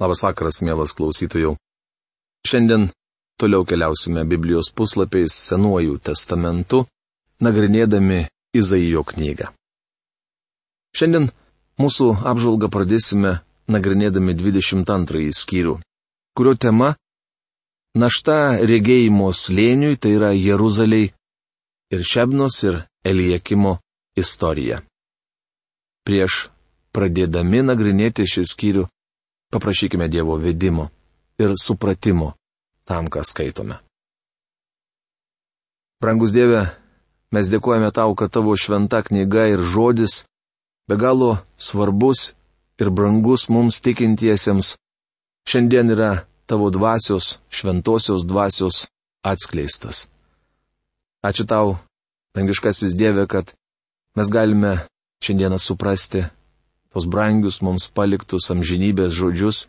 Labas vakaras, mielas klausytojų. Šiandien toliau keliausime Biblijos puslapiais Senuoju testamentu, nagrinėdami Izaijo knygą. Šiandien mūsų apžvalgą pradėsime nagrinėdami 22 skyrių, kurio tema - našta regėjimo slėniui, tai yra Jeruzaliai ir Šebnos ir Eliekimo istorija. Prieš pradėdami nagrinėti šį skyrių, Paprašykime Dievo vedimo ir supratimo tam, ką skaitome. Brangus Dieve, mes dėkojame tau, kad tavo šventa knyga ir žodis be galo svarbus ir brangus mums tikintiesiems šiandien yra tavo dvasios, šventosios dvasios atskleistas. Ačiū tau, dangiškasis Dieve, kad mes galime šiandieną suprasti tos brangius mums paliktus amžinybės žodžius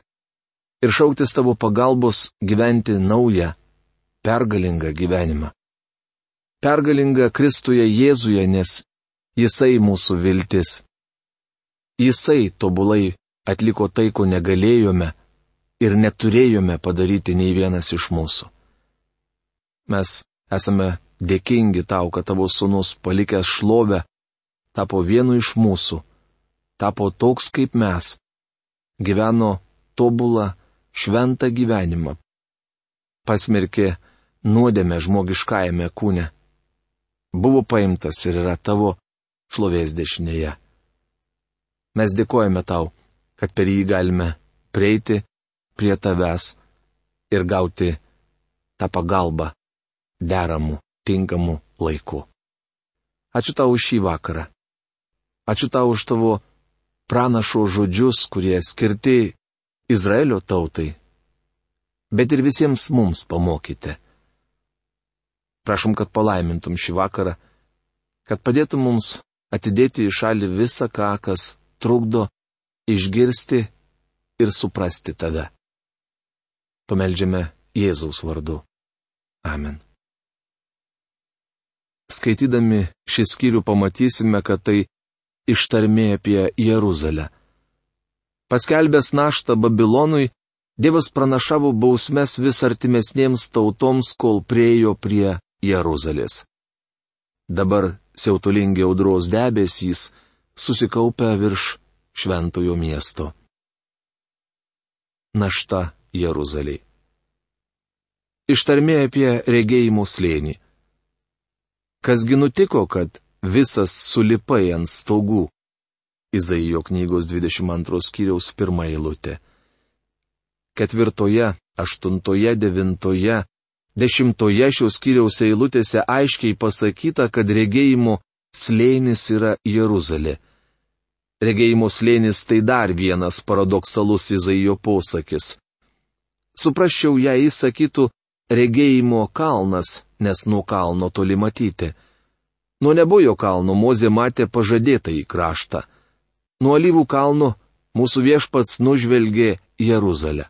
ir šauktis tavo pagalbos gyventi naują, pergalingą gyvenimą. Pergalingą Kristuje Jėzuje, nes Jisai mūsų viltis. Jisai tobulai atliko tai, ko negalėjome ir neturėjome padaryti nei vienas iš mūsų. Mes esame dėkingi tau, kad tavo sunus palikęs šlovę tapo vienu iš mūsų tapo toks kaip mes. Gyveno tobulą, šventą gyvenimą. Pasmerkė nuodėmę žmogiškajame kūne. Buvo paimtas ir yra tavo šlovės dešinėje. Mes dėkojame tau, kad per jį galime prieiti prie tavęs ir gauti tą pagalbą deramų, tinkamų laikų. Ačiū tau už šį vakarą. Ačiū tau už tavo pranašo žodžius, kurie skirti Izraelio tautai, bet ir visiems mums pamokyti. Prašom, kad palaimintum šį vakarą, kad padėtum mums atidėti į šalį visą ką, kas trukdo išgirsti ir suprasti tave. Pameldžiame Jėzaus vardu. Amen. Skaitydami šį skyrių pamatysime, kad tai ištarmė apie Jeruzalę. Paskelbęs naštą Babilonui, Dievas pranašavo bausmes vis artimesniems tautoms, kol priejo prie Jeruzalės. Dabar siautulingi audros debesys susikaupia virš šventojo miesto. Našta Jeruzaliai. Ištarmė apie regėjimų slėnį. Kasgi nutiko, kad visas sulipai ant stogų. Izaijo knygos 22 skyriaus pirmą eilutę. Ketvirtoje, aštuntoje, devintoje, dešimtoje šios skyriaus eilutėse aiškiai pasakyta, kad regėjimo slėnis yra Jeruzalė. Regėjimo slėnis tai dar vienas paradoksalus Izaijo posakis. Suprasčiau, jei jis sakytų regėjimo kalnas, nes nuo kalno toli matyti. Nuo nebojo kalno Mozė matė pažadėtą į kraštą. Nuo alyvų kalno mūsų viešpats nužvelgė Jeruzalę.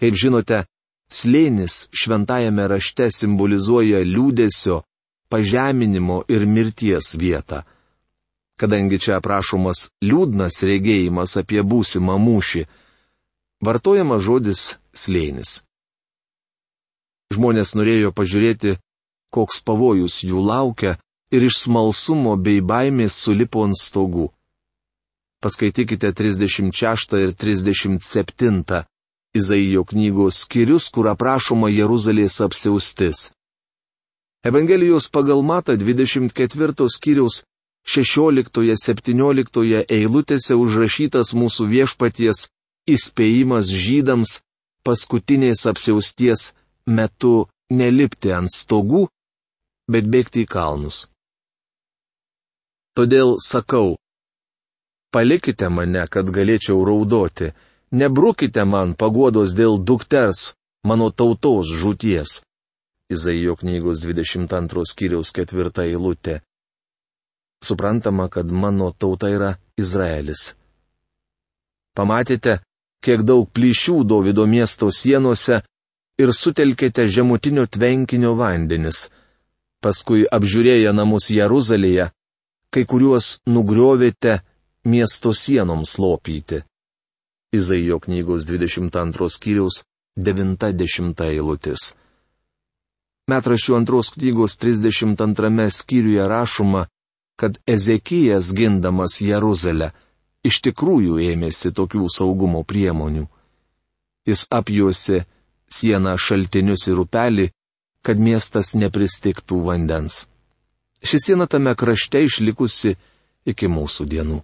Kaip žinote, slėnis šventajame rašte simbolizuoja liūdėsio, pažeminimo ir mirties vietą. Kadangi čia aprašomas liūdnas regėjimas apie būsimą mūšį, vartojama žodis slėnis. Žmonės norėjo pažiūrėti, koks pavojus jų laukia, ir iš smalsumo bei baimės sulipo ant stogų. Paskaitykite 36 ir 37 Izaijo knygos skyrius, kur aprašoma Jeruzalės apsiaustis. Evangelijos pagal Mata 24 skyriaus 16-17 eilutėse užrašytas mūsų viešpaties įspėjimas žydams paskutinės apsiausties metu nelipti ant stogų, bet bėgti į kalnus. Todėl sakau, palikite mane, kad galėčiau raudoti, nebrukite man paguodos dėl dukters, mano tautos žūties. Izaijo knygos 22 skyriaus ketvirta eilutė. Suprantama, kad mano tauta yra Izraelis. Pamatėte, kiek daug plyšių Davido miesto sienose ir sutelkėte žemutinio tvenkinio vandenis. Paskui apžiūrėję namus Jeruzalėje, kai kuriuos nugriovėte miesto sienoms lopyti. Izaijo knygos 22 skyriaus 90 eilutės. Metrašių antros knygos 32 skyriuje rašoma, kad Ezekijas gindamas Jeruzalę iš tikrųjų ėmėsi tokių saugumo priemonių. Jis apjuosi sieną šaltinius ir upelį, kad miestas nepristiktų vandens. Ši siena tame krašte išlikusi iki mūsų dienų.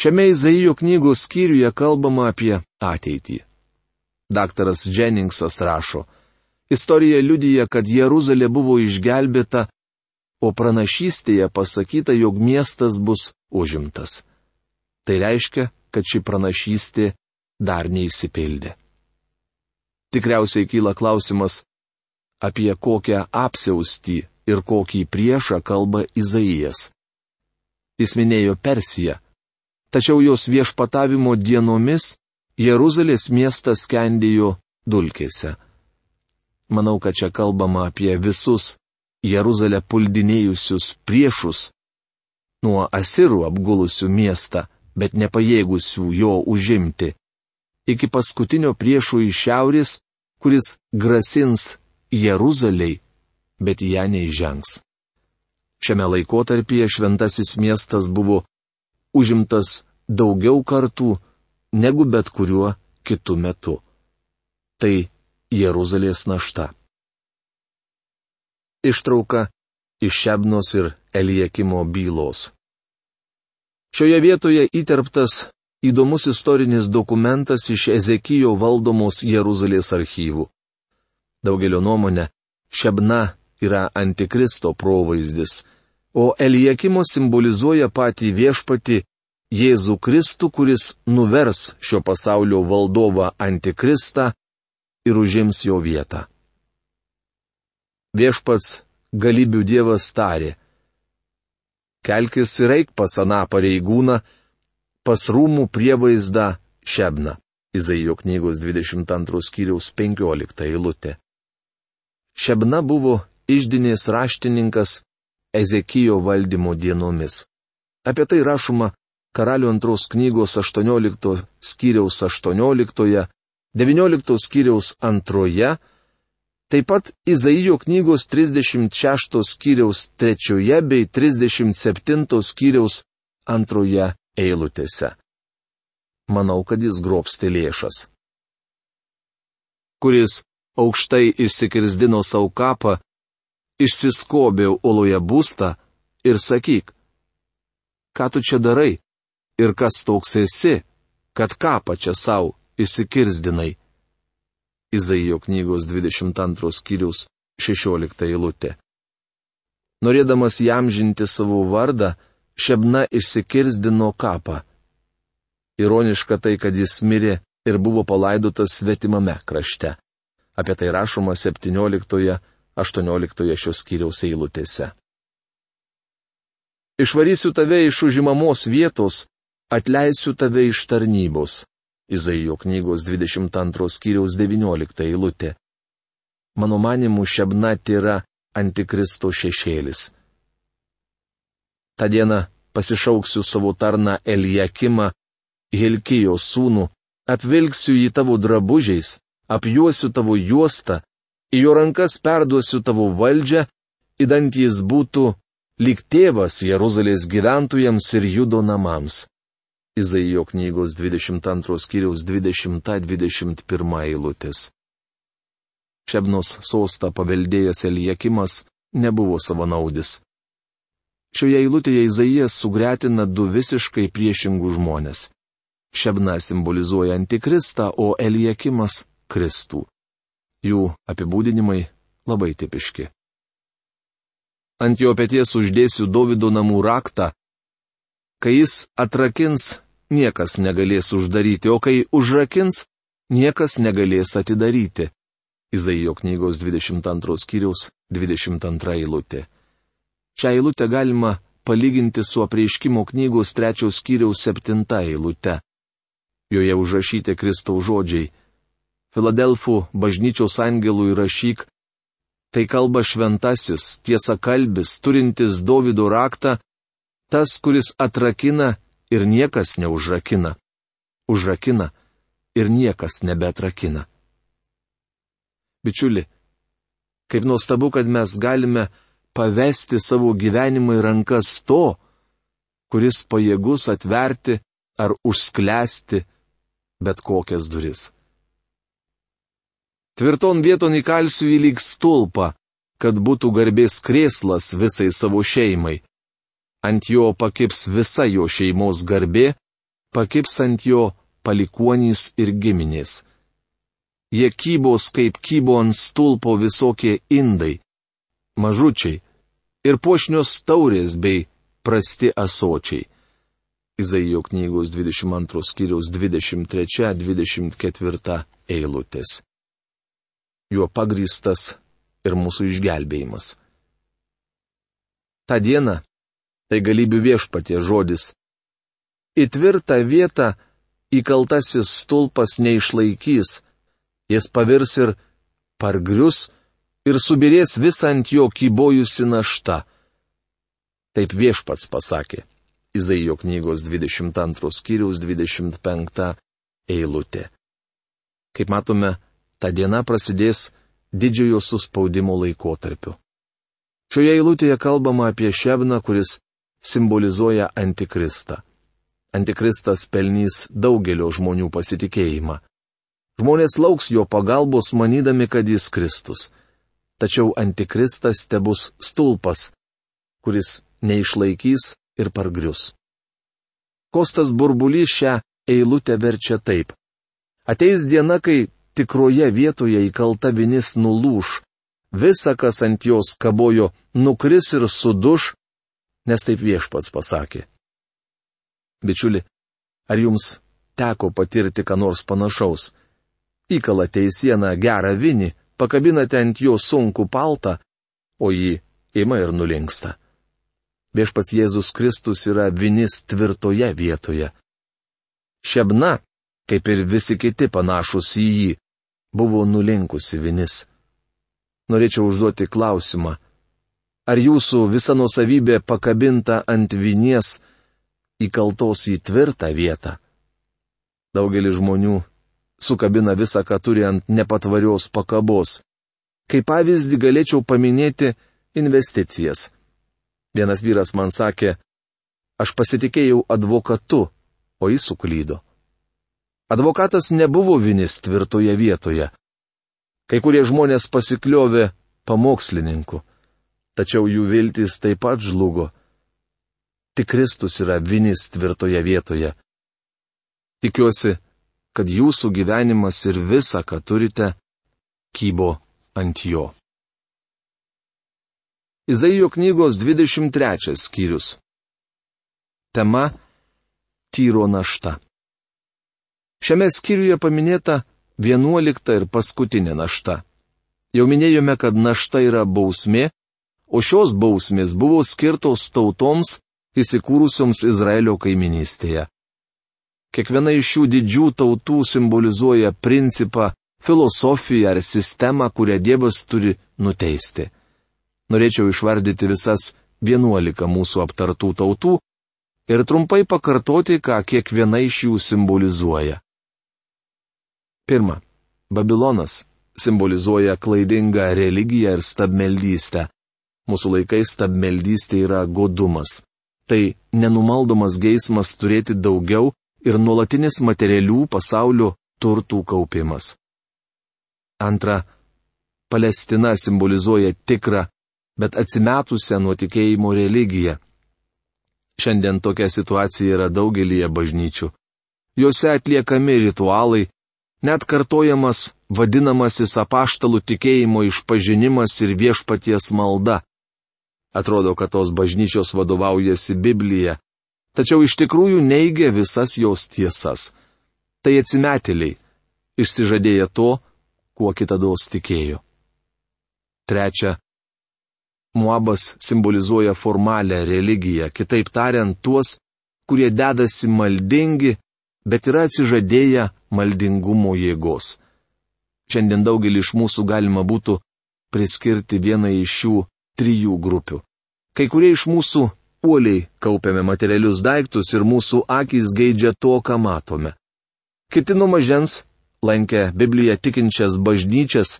Šiame Izaijo knygos skyriuje kalbama apie ateitį. Daktaras Jenningsas rašo, istorija liudyja, kad Jeruzalė buvo išgelbėta, o pranašystėje pasakyta, jog miestas bus užimtas. Tai reiškia, kad ši pranašystė dar neįsipildė. Tikriausiai kyla klausimas, apie kokią apsiaustį ir kokį priešą kalba Izaijas. Jis minėjo Persiją, tačiau jos viešpatavimo dienomis Jeruzalės miestas skendėjo dulkėse. Manau, kad čia kalbama apie visus Jeruzalę puldinėjusius priešus, nuo asirų apgulusių miestą, bet nepajėgusių jo užimti, iki paskutinio priešų iš šiaurės, kuris grasins Jeruzaliai, bet ją neįžengs. Šiame laikotarpyje šventasis miestas buvo užimtas daugiau kartų negu bet kuriuo kitu metu. Tai Jeruzalės našta. Ištrauka iš Šebnos ir Eliekimo bylos. Šioje vietoje įterptas įdomus istorinis dokumentas iš Ezekijo valdomos Jeruzalės archyvų. Daugelio nuomonė, Šebna yra antikristo provaizdis, o Eliekimo simbolizuoja patį viešpati Jėzų Kristų, kuris nuvers šio pasaulio valdovą antikristą ir užims jo vietą. Viešpats galybių dievas tarė. Kelkis ir eik pas aną pareigūną, pas rūmų prievaizdą Šebna. Izaijo knygos 22 skyriaus 15 eilutė. Šebna buvo išdinės raštininkas Ezekijo valdymo dienomis. Apie tai rašoma Karalių antros knygos 18 skyriaus 18, 19 skyriaus 2, taip pat Izaijo knygos 36 skyriaus 3 bei 37 skyriaus 2 eilutėse. Manau, kad jis grobsti lėšas. Kuris aukštai išsikirzdino savo kapą, išsiskobė uloje būstą ir sakyk, ką tu čia darai ir kas toks esi, kad kapą čia savo išsikirzdinai. Izaijo knygos 22 skyrius 16 eilutė. Norėdamas jam žinti savo vardą, Šebna išsikirzdino kapą. Ironiška tai, kad jis mirė ir buvo palaidotas svetimame krašte. Apie tai rašoma 17-18 šios skyriaus eilutėse. Išvarysiu tave iš užimamos vietos, atleisiu tave iš tarnybos. Izaijo knygos 22 skyriaus 19 eilutė. Mano manimu, šebna yra antikristo šešėlis. Ta diena pasišauksiu savo tarną Elijakimą, Hilkijo sūnų, apvilksiu jį tavo drabužiais, apjuosiu tavo juostą, į jo rankas perduosiu tavo valdžią, įdant jis būtų lyg tėvas Jeruzalės gyventojams ir judo namams. Izaijo knygos 22 skyriaus 20-21 eilutės. Šebnos sostą paveldėjęs Elijakimas nebuvo savanaudis. Šioje eilutėje Izaijas sugretina du visiškai priešingus žmonės. Šebna simbolizuoja antikristą, o Elijakimas - Kristų. Jų apibūdinimai labai tipiški. Ant jo pėties uždėsiu Davido namų raktą. Kai jis atrakins, niekas negalės uždaryti, o kai užrakins, niekas negalės atidaryti. Izaijo knygos 22 skyriaus 22 eilutė. Šią eilutę galima palyginti su apreiškimo knygos trečiaus skyriaus septinta eilute. Joje užrašyti Kristaus žodžiai. Filadelfų bažnyčios angelui rašyk, tai kalba šventasis, tiesa kalbis, turintis Davido raktą, tas, kuris atrakina ir niekas neužrakina. užrakina ir niekas nebetrakina. Bičiuli, kaip nuostabu, kad mes galime pavesti savo gyvenimą į rankas to, kuris pajėgus atverti ar užsklęsti bet kokias duris. Tvirton vieton įkalsiu į lyg stulpą, kad būtų garbės krėslas visai savo šeimai. Ant jo pakips visa jo šeimos garbė, pakips ant jo palikuonys ir giminės. Jie kybos kaip kybo ant stulpo visokie indai, mažučiai ir puošnios taurės bei prasti asočiai. Izaijo knygos 22 skyriaus 23-24 eilutės. Juo pagrystas ir mūsų išgelbėjimas. Ta diena - tai galybių viešpatie žodis. Į tvirtą vietą įkaltasis stulpas neišlaikys, jis pavirs ir pargrius ir subirės visą ant jo kybojusi našta. Taip viešpats pasakė. Izaijo knygos 22 skyriaus 25 eilutė. Kaip matome, ta diena prasidės didžiojo suspaudimo laikotarpiu. Šioje eilutėje kalbama apie Šebną, kuris simbolizuoja Antikristą. Antikristas pelnys daugelio žmonių pasitikėjimą. Žmonės lauks jo pagalbos manydami, kad jis Kristus. Tačiau Antikristas te bus stulpas, kuris neišlaikys ir pargrius. Kostas burbulys šią eilutę verčia taip. Ateis diena, kai tikroje vietoje įkalta vinis nulūž, visa, kas ant jos kabojo, nukris ir suduš, nes taip viešpats pasakė. Bičiuli, ar jums teko patirti ką nors panašaus? Įkalate į sieną gerą vinį, pakabinate ant jo sunkų paltą, o jį ima ir nulinksta. Viešpats Jėzus Kristus yra vinis tvirtoje vietoje. Šebna, kaip ir visi kiti panašus į jį, buvo nulinkusi vinis. Norėčiau užduoti klausimą. Ar jūsų visa nusavybė pakabinta ant vinies įkaltos į tvirtą vietą? Daugelis žmonių sukabina visą, ką turi ant nepatvarios pakabos. Kaip pavyzdį galėčiau paminėti investicijas. Vienas vyras man sakė, aš pasitikėjau advokatu, o jis suklydo. Advokatas nebuvo vinis tvirtoje vietoje. Kai kurie žmonės pasikliovė pamokslininku, tačiau jų viltis taip pat žlugo. Tik Kristus yra vinis tvirtoje vietoje. Tikiuosi, kad jūsų gyvenimas ir visa, ką turite, kybo ant jo. Izaijo knygos 23 skyrius. Tema - tyro našta. Šiame skyriuje paminėta vienuolikta ir paskutinė našta. Jau minėjome, kad našta yra bausmė, o šios bausmės buvo skirtos tautoms įsikūrusioms Izraelio kaiminystėje. Kiekviena iš šių didžių tautų simbolizuoja principą, filosofiją ar sistemą, kurią Dievas turi nuteisti norėčiau išvardyti visas vienuolika mūsų aptartų tautų ir trumpai pakartoti, ką kiekviena iš jų simbolizuoja. Pirma. Babilonas simbolizuoja klaidingą religiją ir stabmeldystę. Mūsų laikais stabmeldystė yra godumas. Tai nenumaldomas geismas turėti daugiau ir nuolatinis materialių pasaulio turtų kaupimas. Antra. Palestina simbolizuoja tikrą bet atsimetusią nuo tikėjimo religiją. Šiandien tokia situacija yra daugelie bažnyčių. Jose atliekami ritualai, net kartojamas vadinamasis apaštalų tikėjimo išpažinimas ir viešpaties malda. Atrodo, kad tos bažnyčios vadovaujasi Biblija, tačiau iš tikrųjų neigia visas jos tiesas. Tai atsimetėliai, išsižadėję to, kuo kitados tikėjo. Trečia, Muabas simbolizuoja formalią religiją, kitaip tariant, tuos, kurie dedasi maldingi, bet yra atsižadėję maldingumo jėgos. Šiandien daugelį iš mūsų galima būtų priskirti vieną iš šių trijų grupių. Kai kurie iš mūsų uoliai kaupiame materialius daiktus ir mūsų akis geidžia to, ką matome. Kiti nuo mažens lankė Bibliją tikinčias bažnyčias,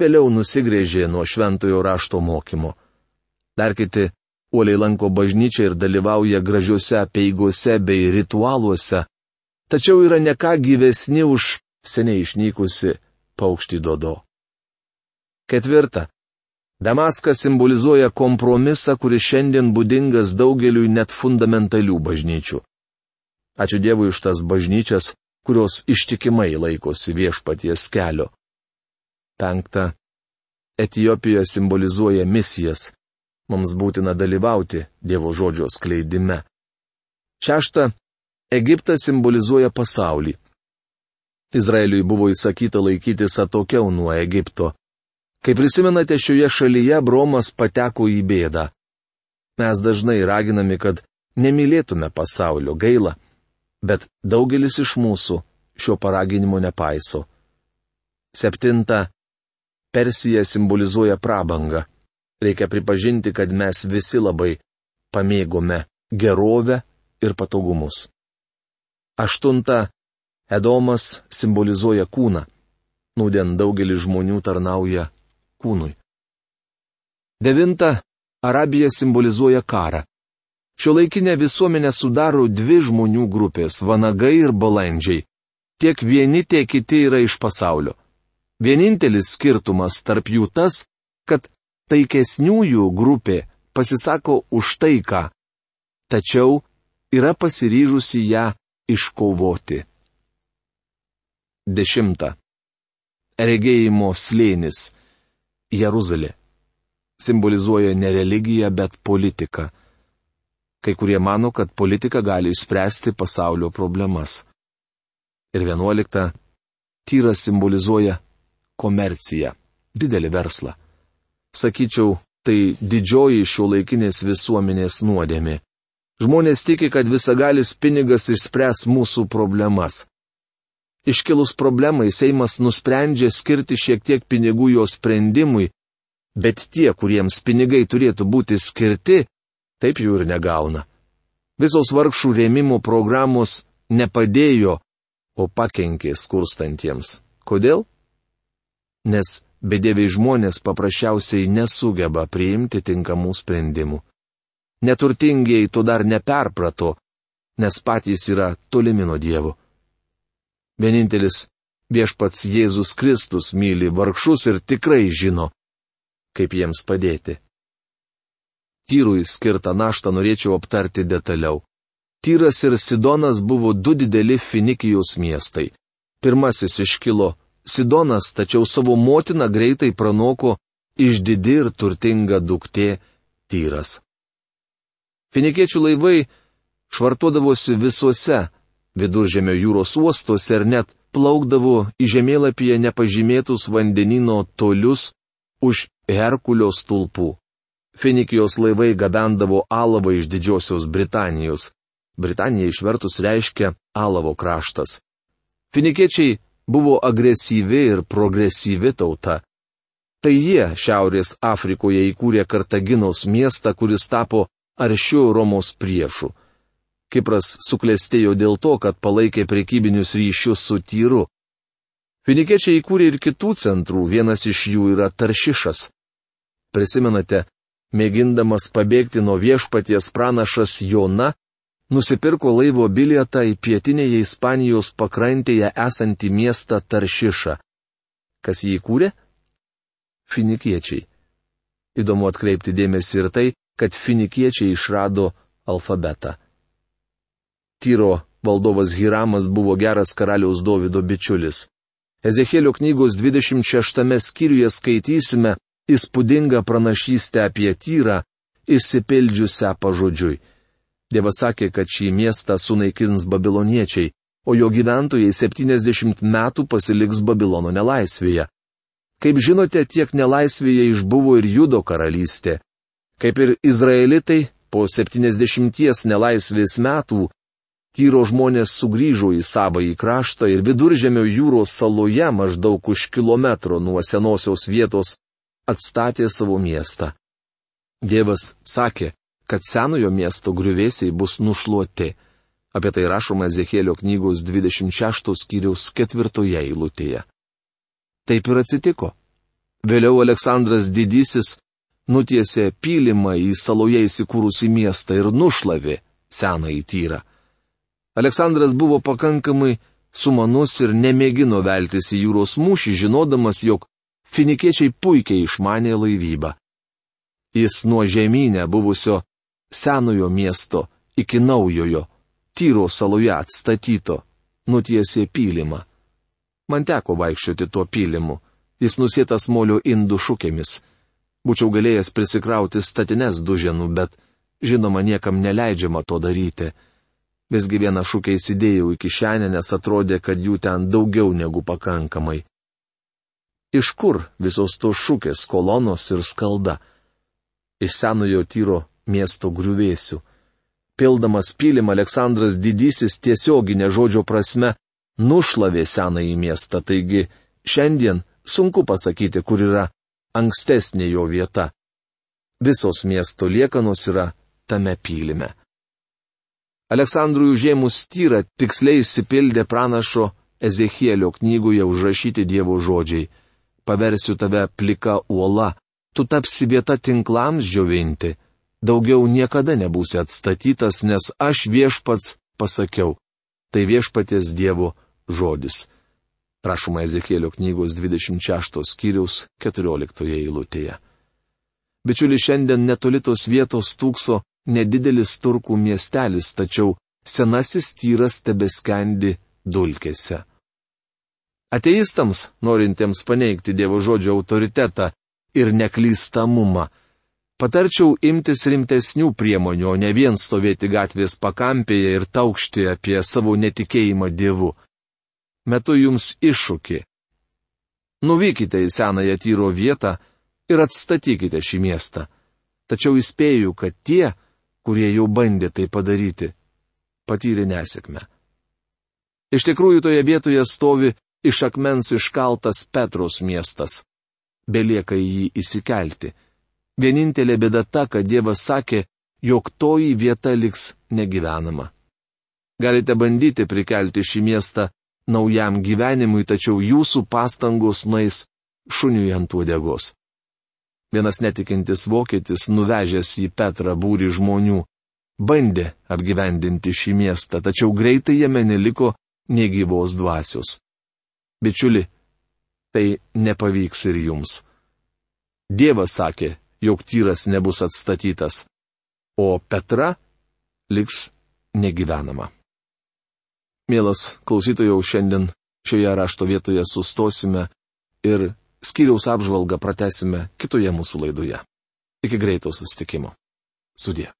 vėliau nusigrėžė nuo šventojo rašto mokymo. Dar kiti uoliai lanko bažnyčią ir dalyvauja gražiuose peigose bei ritualuose, tačiau yra neką gyvesni už seniai išnykusi paukštį dodo. Ketvirta. Damaskas simbolizuoja kompromisą, kuris šiandien būdingas daugeliui net fundamentalių bažnyčių. Ačiū Dievui už tas bažnyčias, kurios ištikimai laikosi viešpaties kelio. Penkta. Etijopija simbolizuoja misijas. Mums būtina dalyvauti Dievo žodžio skleidime. Šešta. Egiptas simbolizuoja pasaulį. Izraeliui buvo įsakyta laikytis atokiau nuo Egipto. Kaip prisimenate, šioje šalyje Bromas pateko į bėdą. Mes dažnai raginami, kad nemylėtume pasaulio gailą, bet daugelis iš mūsų šio paraginimo nepaiso. Septinta. Persija simbolizuoja prabangą. Reikia pripažinti, kad mes visi labai pamėgome gerovę ir patogumus. Aštunta. Edomas simbolizuoja kūną. Nūdien daugelis žmonių tarnauja kūnui. Devinta. Arabija simbolizuoja karą. Šio laikinė visuomenė sudaro dvi žmonių grupės - vanagai ir balandžiai. Tiek vieni, tiek kiti yra iš pasaulio. Vienintelis skirtumas tarp jų tas, kad taikesniųjų grupė pasisako už taiką, tačiau yra pasiryžusi ją iškovoti. Dešimta. Regėjimo slėnis - Jeruzalė. Simbolizuoja ne religiją, bet politiką. Kai kurie mano, kad politika gali išspręsti pasaulio problemas. Ir vienuolikta. Tyras simbolizuoja komerciją - didelį verslą. Sakyčiau, tai didžioji šio laikinės visuomenės nuodėmė. Žmonės tiki, kad visagalis pinigas išspręs mūsų problemas. Iškilus problemai Seimas nusprendžia skirti šiek tiek pinigų jo sprendimui, bet tie, kuriems pinigai turėtų būti skirti, taip jų ir negauna. Visos vargšų rėmimo programos nepadėjo, o pakenkė skurstantiems. Kodėl? Nes bedėviai žmonės paprasčiausiai nesugeba priimti tinkamų sprendimų. Neturtingieji to dar neperprato, nes patys yra tolimi nuo Dievo. Vienintelis viešpats Jėzus Kristus myli vargšus ir tikrai žino, kaip jiems padėti. Tyrui skirtą naštą norėčiau aptarti detaliau. Tyras ir Sidonas buvo du dideli Finikijos miestai. Pirmasis iškilo Sidonas, tačiau savo motiną greitai pranoko išdidi ir turtinga duktė Tyras. Finikiečių laivai švartuodavosi visuose viduržėmio jūros uostuose ir net plaukdavo į žemėlapyje nepažymėtus vandenino tolius už Herkulio stulpų. Finikijos laivai gabendavo alavą iš Didžiosios Britanijos. Britanija išvertus reiškia alavo kraštas. Finikiečiai buvo agresyvi ir progresyvi tauta. Tai jie Šiaurės Afrikoje įkūrė Kartaginos miestą, kuris tapo aršiu Romos priešu. Kipras suklestėjo dėl to, kad palaikė prekybinius ryšius su Tyru. Finikiečiai įkūrė ir kitų centrų, vienas iš jų yra Taršišas. Prisimenate, mėgindamas pabėgti nuo viešpaties pranašas Jona, nusipirko laivo bilietą į pietinėje Ispanijos pakrantėje esantį miestą Taršišą. Kas jį įkūrė? Finikiečiai. Įdomu atkreipti dėmesį ir tai, kad finikiečiai išrado alfabetą. Tyro valdovas Hiramas buvo geras karaliaus Davido bičiulis. Ezekėlio knygos 26 skyriuje skaitysime įspūdingą pranašystę apie Tyrą, išsipildžiusią pažodžiui. Dievas sakė, kad šį miestą sunaikins babiloniečiai, o jo gyventojai 70 metų pasiliks Babilono nelaisvėje. Kaip žinote, tiek nelaisvėje išbuvo ir Judo karalystė. Kaip ir izraelitai, po 70 nelaisvės metų Tyro žmonės sugrįžo į savąjį kraštą ir viduržėmio jūros saloje maždaug už kilometro nuo senosios vietos atstatė savo miestą. Dievas sakė, kad senojo miesto griuvėsiai bus nušluoti. Apie tai rašoma Ezekėlio knygos 26 skyriaus ketvirtoje eilutėje. Taip ir atsitiko. Vėliau Aleksandras Didysis nutiesė pylimą į saloje įsikūrusi miestą ir nušlavė senąjį tyrą. Aleksandras buvo pakankamai sumanus ir nemėgino veltis į jūros mūšį, žinodamas, jog finikiečiai puikiai išmanė laivybą. Jis nuo žemynę buvusio senojo miesto iki naujojo, tyro saloje atstatyto, nutiesė pylimą. Man teko vaikščioti tuo pylimu, jis nusėtas molio indų šukėmis. Būčiau galėjęs prisikrauti statines duženų, bet, žinoma, niekam neleidžiama to daryti. Visgi vieną šūkę įsidėjau į kišenę, nes atrodė, kad jų ten daugiau negu pakankamai. Iš kur visos tos šūkės, kolonos ir skalda? Iš senojo tyro miesto griuvėsių. Pildamas pylim Aleksandras Didysis tiesioginė žodžio prasme nušlavė senąjį miestą, taigi šiandien sunku pasakyti, kur yra ankstesnė jo vieta. Visos miesto liekanos yra tame pylime. Aleksandrui užėmus tyrą tiksliai įsipildė pranašo Ezechielio knygoje užrašyti Dievo žodžiai. Paversiu tave plika uola, tu tapsi vieta tinklams džiovinti daugiau niekada nebūsi atstatytas, nes aš viešpats pasakiau. Tai viešpatės Dievo žodis. Rašoma Ezekėlio knygos 26 skyriaus 14 eilutėje. Bičiuli, šiandien netolitos vietos tūkso nedidelis turkų miestelis, tačiau senasis tyras tebeskendi dulkėse. Ateistams, norintiems paneigti Dievo žodžio autoritetą ir neklystamumą, Patarčiau imtis rimtesnių priemonių, o ne vien stovėti gatvės pakampėje ir taukšti apie savo netikėjimą Dievu. Metu jums iššūkį. Nuvykite į senąją tyro vietą ir atstatykite šį miestą. Tačiau įspėju, kad tie, kurie jau bandė tai padaryti, patyrė nesėkmę. Iš tikrųjų toje vietoje stovi iš akmens iškaltas Petros miestas. Belieka į jį įsikelti Vienintelė bėda ta, kad Dievas sakė, jog toji vieta liks negyvenama. Galite bandyti prikelti šį miestą naujam gyvenimui, tačiau jūsų pastangos nueis šuniui ant uodegos. Vienas netikintis vokietis, nuvežęs į Petrą būrį žmonių, bandė apgyvendinti šį miestą, tačiau greitai jame neliko negyvos dvasios. Bičiuli, tai nepavyks ir jums. Dievas sakė, jog tyras nebus atstatytas, o Petra liks negyvenama. Mielas klausytojau, šiandien šioje rašto vietoje sustosime ir skyriaus apžvalgą pratesime kitoje mūsų laidoje. Iki greito sustikimo. Sudė.